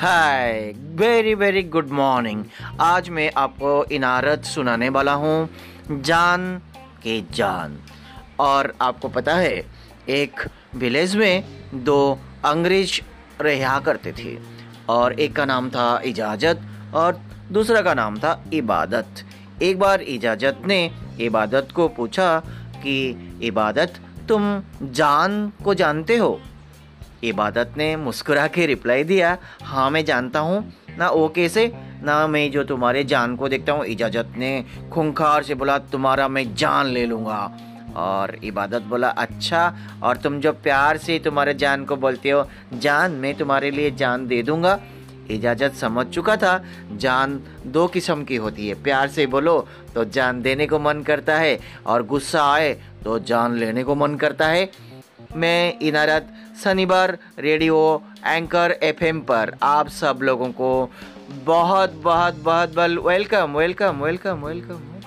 Hi very very good morning आज मैं आपको इनारत सुनाने वाला हूँ, जान के जान। और आपको पता है, एक विलेज में दो अंग्रेज़ रहा करते थे। और एक का नाम था इजाज़त और दूसरा का नाम था इबादत। एक बार इजाज़त ने इबादत को पूछा कि, इबादत, तुम जान को जानते हो? इबादत ने मुस्कुरा के रिप्लाई दिया हाँ मैं जानता हूँ। ना ओके से, ना मैं जो तुम्हारे जान को देखता हूँ। इजाज़त ने खुंखार से बोला, तुम्हारा मैं जान ले लूँगा। और इबादत बोला अच्छा और तुम जो प्यार से तुम्हारे जान को बोलते हो, जान मैं तुम्हारे लिए जान दे दूँगा। इजाज़त समझ चुका था, जान दो किस्म की होती है। प्यार से बोलो तो जान देने को मन करता है, और गुस्सा आए तो जान लेने को मन करता है। मैं इनारत शनिवार रेडियो, एंकर, एफएम पर आप सब लोगों को बहुत बहुत बहुत बल वेलकम वेलकम वेलकम वेलकम